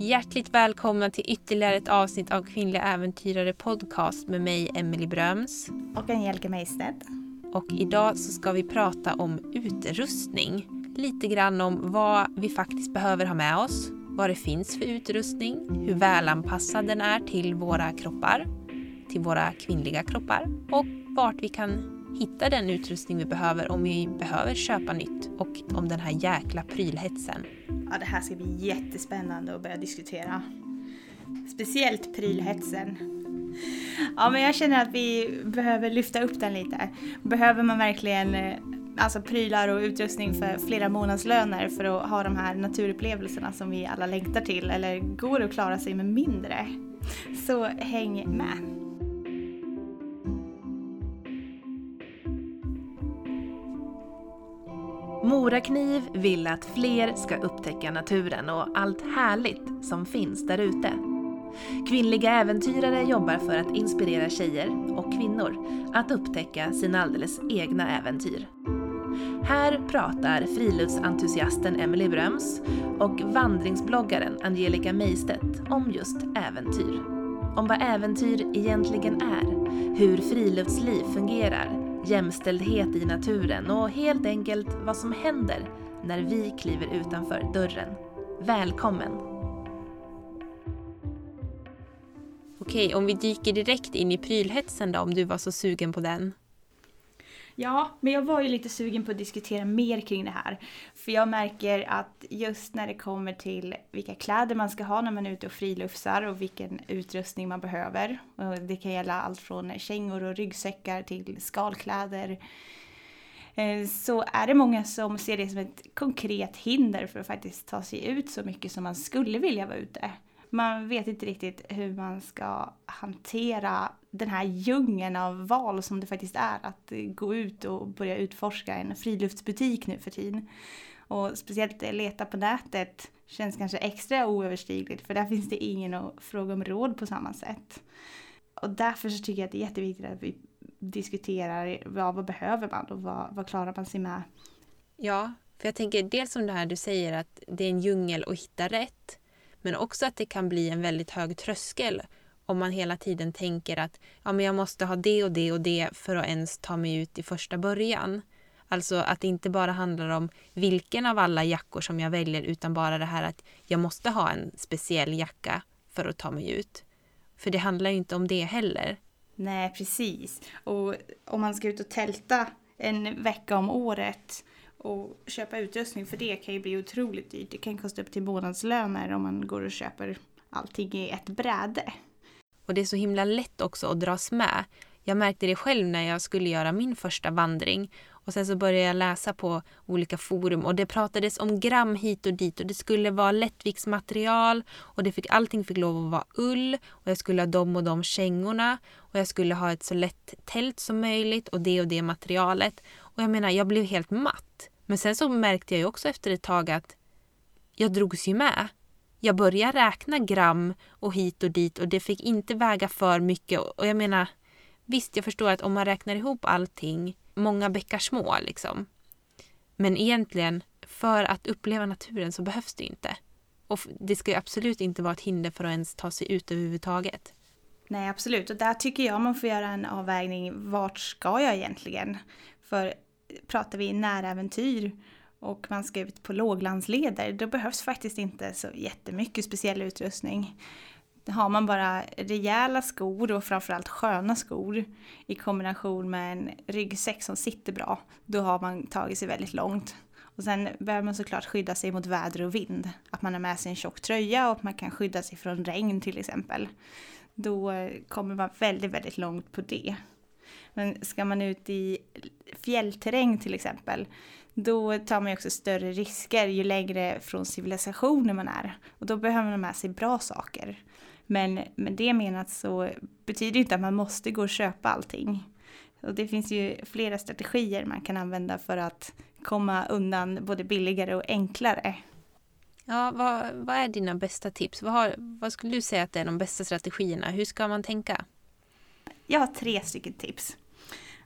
Hjärtligt välkomna till ytterligare ett avsnitt av Kvinnliga Äventyrare Podcast med mig, Emelie Bröms. Och Angelica Mejstedt. Och idag så ska vi prata om utrustning. Lite grann om vad vi faktiskt behöver ha med oss, vad det finns för utrustning, hur välanpassad den är till våra kroppar, till våra kvinnliga kroppar och vart vi kan hitta den utrustning vi behöver om vi behöver köpa nytt och om den här jäkla prylhetsen. Ja, det här ska bli jättespännande att börja diskutera. Speciellt prylhetsen. Ja, men jag känner att vi behöver lyfta upp den lite. Behöver man verkligen eh, alltså prylar och utrustning för flera månadslöner för att ha de här naturupplevelserna som vi alla längtar till? Eller går det att klara sig med mindre? Så häng med! Morakniv vill att fler ska upptäcka naturen och allt härligt som finns där ute. Kvinnliga äventyrare jobbar för att inspirera tjejer och kvinnor att upptäcka sina alldeles egna äventyr. Här pratar friluftsentusiasten Emily Bröms och vandringsbloggaren Angelica Mejstedt om just äventyr. Om vad äventyr egentligen är, hur friluftsliv fungerar jämställdhet i naturen och helt enkelt vad som händer när vi kliver utanför dörren. Välkommen! Okej, om vi dyker direkt in i prylhetsen då, om du var så sugen på den. Ja, men jag var ju lite sugen på att diskutera mer kring det här. För jag märker att just när det kommer till vilka kläder man ska ha när man är ute och friluftsar och vilken utrustning man behöver. Och det kan gälla allt från kängor och ryggsäckar till skalkläder. Eh, så är det många som ser det som ett konkret hinder för att faktiskt ta sig ut så mycket som man skulle vilja vara ute man vet inte riktigt hur man ska hantera den här djungeln av val som det faktiskt är att gå ut och börja utforska en friluftsbutik nu för tiden. Och speciellt leta på nätet känns kanske extra oöverstigligt för där finns det ingen att fråga om råd på samma sätt. Och därför så tycker jag att det är jätteviktigt att vi diskuterar ja, vad behöver man och vad, vad klarar man sig med. Ja, för jag tänker dels som det här du säger att det är en djungel att hitta rätt. Men också att det kan bli en väldigt hög tröskel om man hela tiden tänker att ja, men jag måste ha det och det och det för att ens ta mig ut i första början. Alltså att det inte bara handlar om vilken av alla jackor som jag väljer utan bara det här att jag måste ha en speciell jacka för att ta mig ut. För det handlar ju inte om det heller. Nej, precis. Och om man ska ut och tälta en vecka om året och köpa utrustning för det kan ju bli otroligt dyrt. Det kan kosta upp till månadslöner om man går och köper allting i ett bräde. Och det är så himla lätt också att dras med. Jag märkte det själv när jag skulle göra min första vandring. Och sen så började jag läsa på olika forum och det pratades om gram hit och dit och det skulle vara lättviktsmaterial och det fick, allting fick lov att vara ull och jag skulle ha de och de kängorna och jag skulle ha ett så lätt tält som möjligt och det och det materialet. Och jag menar, jag blev helt matt. Men sen så märkte jag ju också efter ett tag att jag drogs ju med. Jag började räkna gram och hit och dit och det fick inte väga för mycket. Och jag menar, visst jag förstår att om man räknar ihop allting, många bäckar små liksom. Men egentligen, för att uppleva naturen så behövs det inte. Och det ska ju absolut inte vara ett hinder för att ens ta sig ut överhuvudtaget. Nej, absolut. Och där tycker jag man får göra en avvägning. Vart ska jag egentligen? För pratar vi näräventyr och man ska ut på låglandsleder, då behövs faktiskt inte så jättemycket speciell utrustning. Har man bara rejäla skor och framförallt sköna skor i kombination med en ryggsäck som sitter bra, då har man tagit sig väldigt långt. Och sen behöver man såklart skydda sig mot väder och vind. Att man har med sig en tjock tröja och att man kan skydda sig från regn till exempel. Då eh, kommer man väldigt, väldigt långt på det. Men ska man ut i fjällterräng till exempel, då tar man ju också större risker ju längre från civilisationen man är. Och då behöver man med sig bra saker. Men med det menat så betyder det inte att man måste gå och köpa allting. Och det finns ju flera strategier man kan använda för att komma undan både billigare och enklare. Ja, vad, vad är dina bästa tips? Vad, har, vad skulle du säga att är de bästa strategierna? Hur ska man tänka? Jag har tre stycken tips.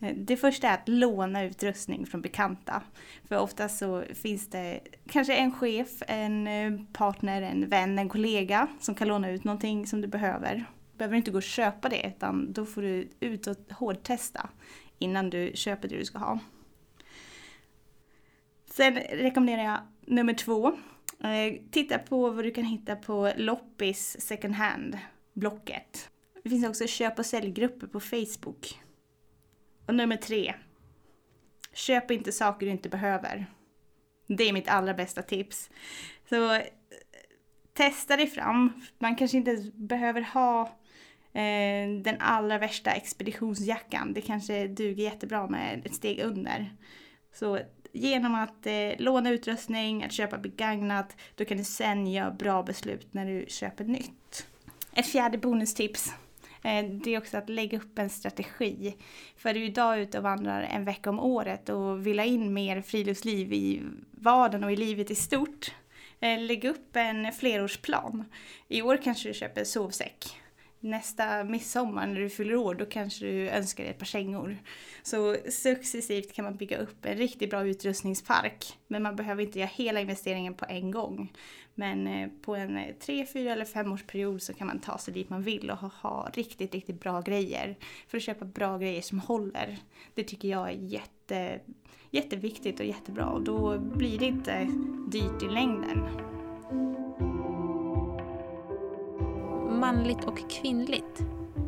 Eh, det första är att låna utrustning från bekanta. För ofta så finns det kanske en chef, en eh, partner, en vän, en kollega som kan låna ut någonting som du behöver. Du behöver inte gå och köpa det utan då får du ut och hårdtesta innan du köper det du ska ha. Sen rekommenderar jag nummer två. Eh, titta på vad du kan hitta på loppis second hand, Blocket. Det finns också köp och säljgrupper på Facebook. Och nummer tre. Köp inte saker du inte behöver. Det är mitt allra bästa tips. Så eh, testa dig fram. Man kanske inte behöver ha eh, den allra värsta expeditionsjackan. Det kanske duger jättebra med ett steg under. Så genom att eh, låna utrustning, att köpa begagnat, då kan du sen göra bra beslut när du köper nytt. Ett fjärde bonustips Eh, det är också att lägga upp en strategi. För du är idag ute och vandrar en vecka om året och vill ha in mer friluftsliv i vardagen och i livet i stort. Eh, lägg upp en flerårsplan. I år kanske du köper sovsäck nästa midsommar när du fyller år, då kanske du önskar dig ett par kängor. Så successivt kan man bygga upp en riktigt bra utrustningspark. Men man behöver inte göra hela investeringen på en gång. Men eh, på en eh, tre, fyra eller femårsperiod så kan man ta sig dit man vill och ha, ha riktigt, riktigt bra grejer. För att köpa bra grejer som håller. Det tycker jag är jätte, jätteviktigt och jättebra och då blir det inte dyrt i längden. manligt och kvinnligt?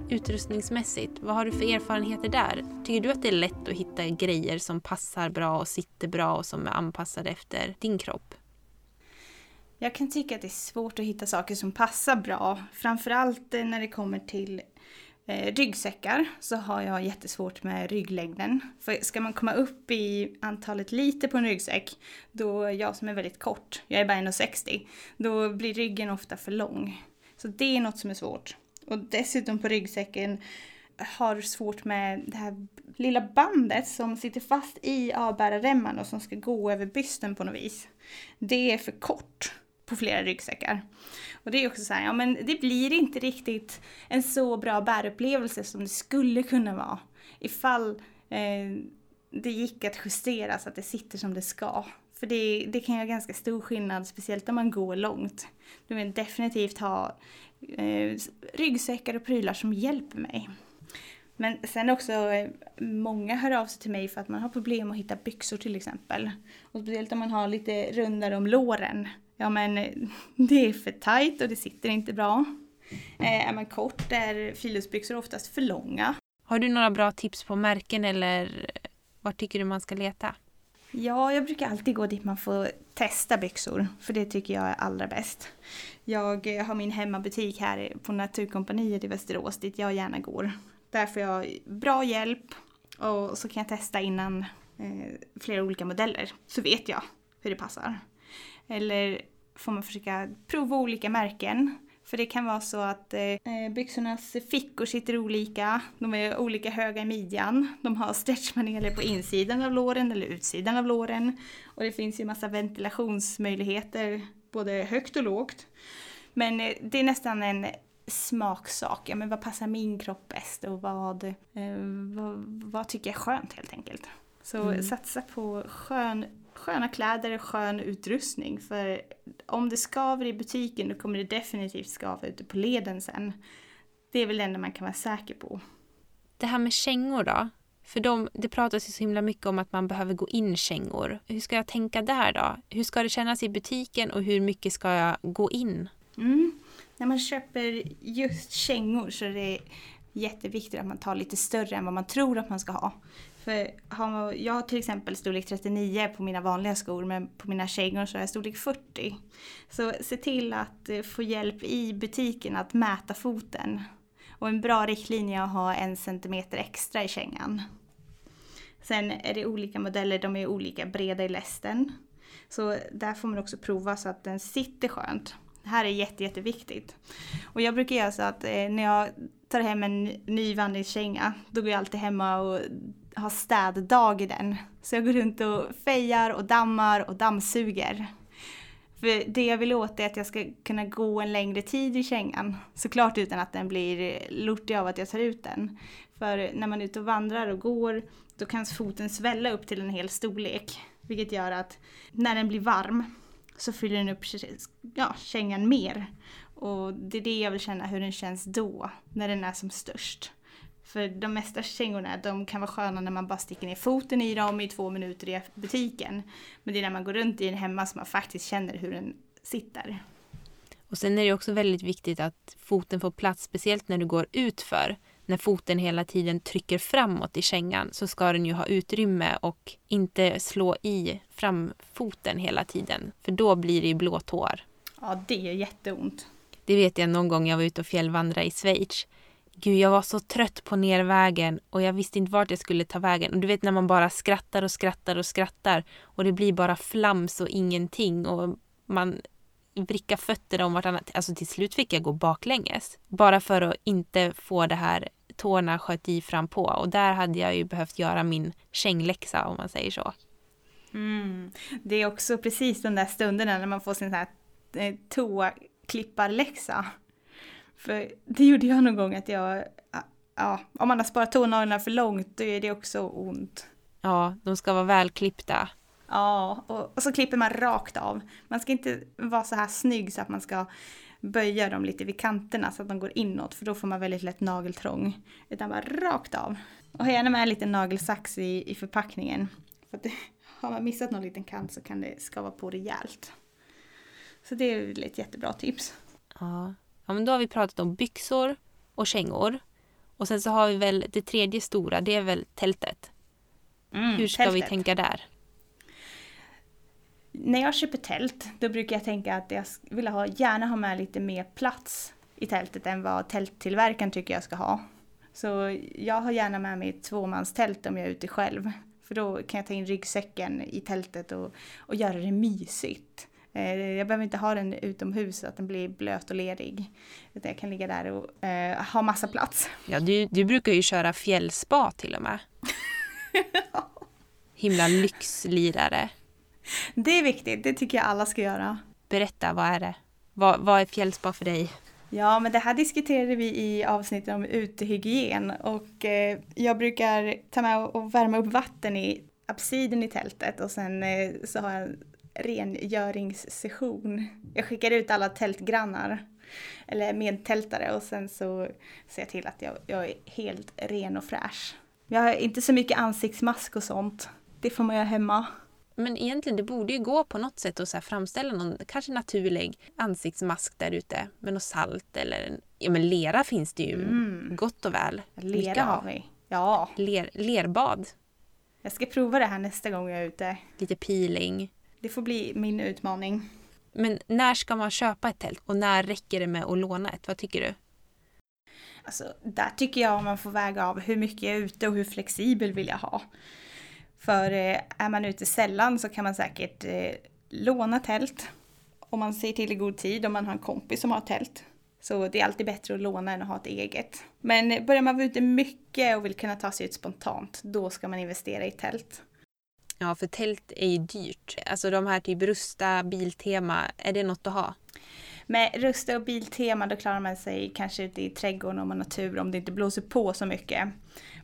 Utrustningsmässigt, vad har du för erfarenheter där? Tycker du att det är lätt att hitta grejer som passar bra och sitter bra och som är anpassade efter din kropp? Jag kan tycka att det är svårt att hitta saker som passar bra. Framförallt eh, när det kommer till eh, ryggsäckar så har jag jättesvårt med rygglängden. För ska man komma upp i antalet liter på en ryggsäck, då jag som är väldigt kort, jag är bara 1,60, då blir ryggen ofta för lång. Så det är något som är svårt. Och dessutom på ryggsäcken har svårt med det här lilla bandet som sitter fast i avbärarremmarna och som ska gå över bysten på något vis. Det är för kort på flera ryggsäckar. Och det är också så här, ja men det blir inte riktigt en så bra bärupplevelse som det skulle kunna vara ifall eh, det gick att justera så att det sitter som det ska. För det, det kan göra ganska stor skillnad, speciellt om man går långt. Du vill definitivt ha eh, ryggsäckar och prylar som hjälper mig. Men sen också, eh, många hör av sig till mig för att man har problem att hitta byxor till exempel. Och speciellt om man har lite rundare om låren. Ja men det är för tajt och det sitter inte bra. Eh, är man kort är friluftsbyxor oftast för långa. Har du några bra tips på märken eller var tycker du man ska leta? Ja, jag brukar alltid gå dit man får testa byxor, för det tycker jag är allra bäst. Jag har min hemmabutik här på Naturkompaniet i Västerås dit jag gärna går. Där får jag bra hjälp och så kan jag testa innan eh, flera olika modeller, så vet jag hur det passar. Eller får man försöka prova olika märken för det kan vara så att eh, byxornas fickor sitter olika, de är olika höga i midjan, de har stretchmaneler på insidan av låren eller utsidan av låren. Och det finns ju massa ventilationsmöjligheter både högt och lågt. Men eh, det är nästan en smaksak. Ja, men vad passar min kropp bäst och vad, eh, vad, vad, tycker jag är skönt helt enkelt. Så mm. satsa på skön sköna kläder och skön utrustning. För om det skaver i butiken då kommer det definitivt skava ute på leden sen. Det är väl det enda man kan vara säker på. Det här med kängor då? För de, det pratas ju så himla mycket om att man behöver gå in kängor. Hur ska jag tänka där då? Hur ska det kännas i butiken och hur mycket ska jag gå in? Mm. När man köper just kängor så är det jätteviktigt att man tar lite större än vad man tror att man ska ha. För har, jag har till exempel storlek 39 på mina vanliga skor men på mina kängor så har jag storlek 40. Så se till att eh, få hjälp i butiken att mäta foten. Och en bra riktlinje är att ha en centimeter extra i kängan. Sen är det olika modeller, de är olika breda i lästen. Så där får man också prova så att den sitter skönt. Det här är jätte, jätteviktigt. Och jag brukar göra så att eh, när jag tar hem en ny vandringskänga, då går jag alltid hemma och ha städdag i den. Så jag går runt och fejar och dammar och dammsuger. För det jag vill åt är att jag ska kunna gå en längre tid i kängan. Såklart utan att den blir lortig av att jag tar ut den. För när man är ute och vandrar och går, då kan foten svälla upp till en hel storlek. Vilket gör att när den blir varm så fyller den upp ja, kängan mer. Och det är det jag vill känna hur den känns då, när den är som störst. För de mesta kängorna de kan vara sköna när man bara sticker ner foten i dem i två minuter i butiken. Men det är när man går runt i den hemma som man faktiskt känner hur den sitter. Och sen är det också väldigt viktigt att foten får plats, speciellt när du går utför. När foten hela tiden trycker framåt i kängan så ska den ju ha utrymme och inte slå i framfoten hela tiden. För då blir det ju blåtår. Ja, det är jätteont. Det vet jag någon gång jag var ute och fjällvandrade i Schweiz. Gud, jag var så trött på nervägen och jag visste inte vart jag skulle ta vägen. Och du vet när man bara skrattar och skrattar och skrattar och det blir bara flams och ingenting och man vrickar fötterna om vartannat. Alltså till slut fick jag gå baklänges. Bara för att inte få det här tårna sköt i fram på. Och där hade jag ju behövt göra min kängläxa om man säger så. Mm. Det är också precis den där stunden när man får sin så här eh, toaklipparläxa. För det gjorde jag någon gång att jag, ja, om man har sparat tånaglarna för långt då är det också ont. Ja, de ska vara välklippta. Ja, och, och, så klipper man rakt av. Man ska inte vara så här snygg så att man ska böja dem lite vid kanterna så att de går inåt för då får man väldigt lätt nageltrång. Utan bara rakt av. Och gärna med en liten nagelsax i, i förpackningen. För att har man missat någon liten kant så kan det skava på rejält. Så det är ett jättebra tips. Ja. Ja, men då har vi pratat om byxor och kängor. Och sen så har vi väl det tredje stora, det är väl tältet. Mm, Hur ska tältet. vi tänka där? När jag köper tält, då brukar jag tänka att jag vill ha, gärna ha med lite mer plats i tältet än vad tälttillverkaren tycker jag ska ha. Så jag har gärna med mig ett tvåmanstält om jag är ute själv. För då kan jag ta in ryggsäcken i tältet och, och göra det mysigt. Eh, jag behöver inte ha den utomhus så att den blir blöt och ledig. Utan jag kan ligga där och eh, ha massa plats. Ja, du, du brukar ju köra fjällspa till och med. Himla lyxlirare. Det är viktigt, det tycker jag alla ska göra. Berätta, vad är det? Vad, vad är fjällspa för dig? Ja, men det här diskuterade vi i avsnittet om utehygien och eh, jag brukar ta med och värma upp vatten i absiden i tältet och sen eh, så har jag rengöringssession. Jag skickar ut alla tältgrannar eller medtältare och sen så ser jag till att jag, jag är helt ren och fräsch. Jag har inte så mycket ansiktsmask och sånt. Det får man göra hemma. Men egentligen, det borde ju gå på något sätt att så framställa någon kanske naturlig ansiktsmask där ute med något salt eller ja men lera finns det ju mm. gott och väl. Lera har vi. Ja. Ler, lerbad. Jag ska prova det här nästa gång jag är ute. Lite peeling. Det får bli min utmaning. Men när ska man köpa ett tält och när räcker det med att låna ett? Vad tycker du? Alltså, där tycker jag man får väga av hur mycket jag är ute och hur flexibel vill jag ha. För eh, är man ute sällan så kan man säkert eh, låna tält. Om man ser till i god tid om man har en kompis som har tält. Så det är alltid bättre att låna än att ha ett eget. Men börjar man vara ute mycket och vill kunna ta sig ut spontant, då ska man investera i tält. Ja, för tält är ju dyrt. Alltså de här typ Rusta, Biltema, är det något att ha? Med Rusta och Biltema då klarar man sig kanske ute i trädgården om man har tur om det inte blåser på så mycket.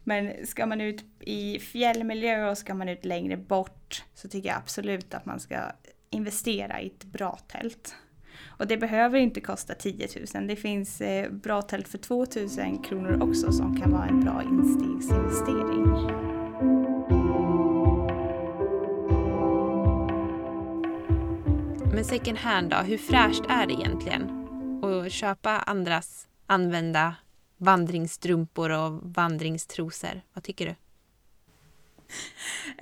Men ska man ut i fjällmiljö och ska man ut längre bort så tycker jag absolut att man ska investera i ett bra tält. Och det behöver inte kosta 10 000. Det finns eh, bra tält för 2 000 kronor också som kan vara en bra instegsinvestering. Men second hand då, hur fräscht är det egentligen? Att köpa andras använda vandringsstrumpor och vandringstrosor. Vad tycker du?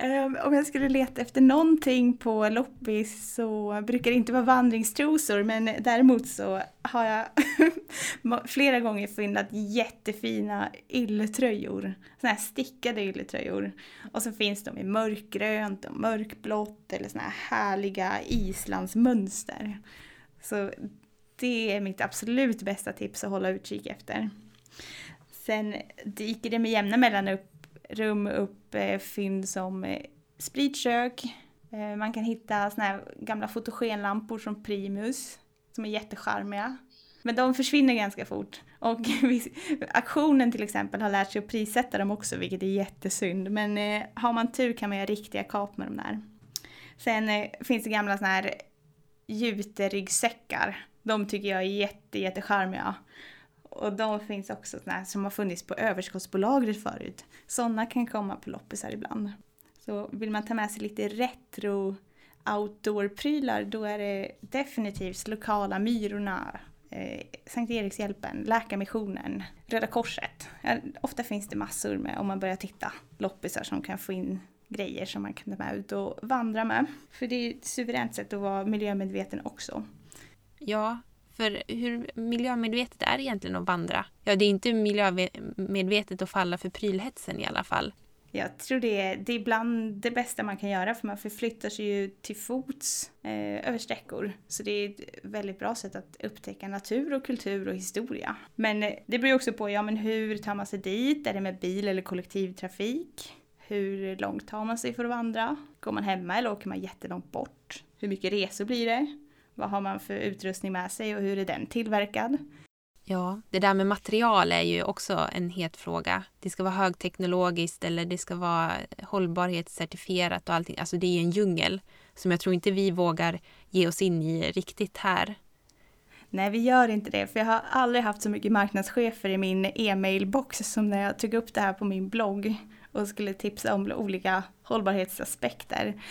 Um, om jag skulle leta efter någonting på loppis så brukar det inte vara vandringstrosor men däremot så har jag flera gånger fyndat jättefina ylletröjor. Såna här stickade ylletröjor. Och så finns de i mörkgrönt och mörkblått eller såna här härliga islandsmönster. Så det är mitt absolut bästa tips att hålla utkik efter. Sen dyker det med jämna mellanrum upp Rum eh, fynd som eh, spritkök, eh, man kan hitta såna här gamla fotogenlampor från Primus som är jättecharmiga. Men de försvinner ganska fort. Och auktionen till exempel har lärt sig att prissätta dem också, vilket är jättesynd. Men eh, har man tur kan man göra riktiga kap med de där. Sen eh, finns det gamla såna här juteryggsäckar. De tycker jag är jätte, jättecharmiga. Och de finns också såna här som har funnits på överskottsbolagret förut. Sådana kan komma på loppisar ibland. Så vill man ta med sig lite retro outdoor-prylar då är det definitivt lokala Myrorna, eh, Sankt Erikshjälpen, Läkarmissionen, Röda Korset. Ja, ofta finns det massor med, om man börjar titta, loppisar som kan få in grejer som man kan ta med ut och vandra med. För det är ett suveränt sätt att vara miljömedveten också. Ja, för hur miljömedvetet är det egentligen att vandra? Ja, det är inte miljömedvetet att falla för prylhetsen i alla fall. Jag tror det är, det är bland det bästa man kan göra för man förflyttar sig ju till fots eh, över sträckor. Så det är ett väldigt bra sätt att upptäcka natur och kultur och historia. Men eh, det beror ju också på, ja men hur tar man sig dit? Är det med bil eller kollektivtrafik? Hur långt tar man sig för att vandra? Går man hemma eller åker man jättelångt bort? Hur mycket resor blir det? Vad har man för utrustning med sig och hur är den tillverkad? Ja, det där med material är ju också en het fråga. Det ska vara högteknologiskt eller det ska vara hållbarhetscertifierat och allting. Alltså det är en djungel som jag tror inte vi vågar ge oss in i riktigt här. Nej, vi gör inte det, för jag har aldrig haft så mycket marknadschefer i min e-mailbox som när jag tog upp det här på min blogg och skulle tipsa om olika hållbarhetsaspekter.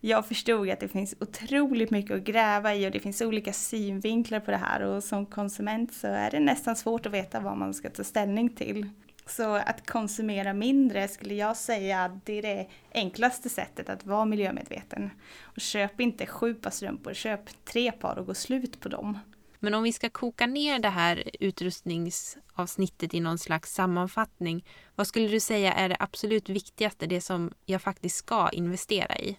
Jag förstod att det finns otroligt mycket att gräva i och det finns olika synvinklar på det här och som konsument så är det nästan svårt att veta vad man ska ta ställning till. Så att konsumera mindre skulle jag säga det är det enklaste sättet att vara miljömedveten. Och köp inte sju par strumpor, köp tre par och gå slut på dem. Men om vi ska koka ner det här utrustningsavsnittet i någon slags sammanfattning, vad skulle du säga är det absolut viktigaste, det som jag faktiskt ska investera i?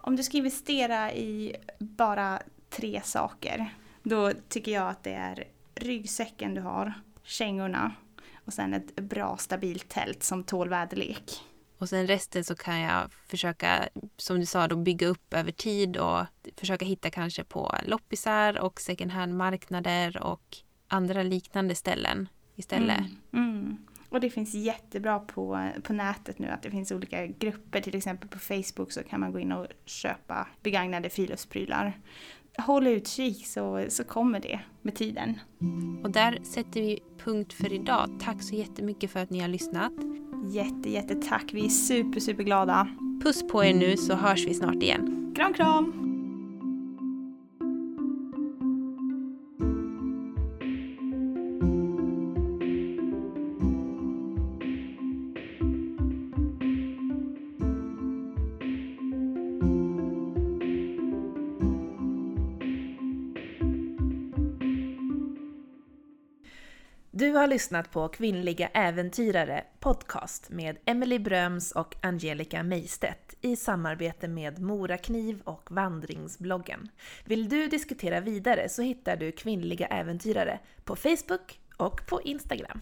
Om du ska investera i bara tre saker, då tycker jag att det är ryggsäcken du har, kängorna och sen ett bra stabilt tält som tål väderlek. Och sen resten så kan jag försöka, som du sa, då bygga upp över tid och försöka hitta kanske på loppisar och second hand-marknader och andra liknande ställen istället. Mm, mm. Och det finns jättebra på, på nätet nu att det finns olika grupper, till exempel på Facebook så kan man gå in och köpa begagnade friluftsprylar håll utkik så, så kommer det med tiden. Och där sätter vi punkt för idag. Tack så jättemycket för att ni har lyssnat. Jätte, jätte tack. Vi är super, super glada. Puss på er nu så hörs vi snart igen. Kram, kram! Du har lyssnat på Kvinnliga Äventyrare podcast med Emily Bröms och Angelica Meistedt i samarbete med Morakniv och Vandringsbloggen. Vill du diskutera vidare så hittar du Kvinnliga Äventyrare på Facebook och på Instagram.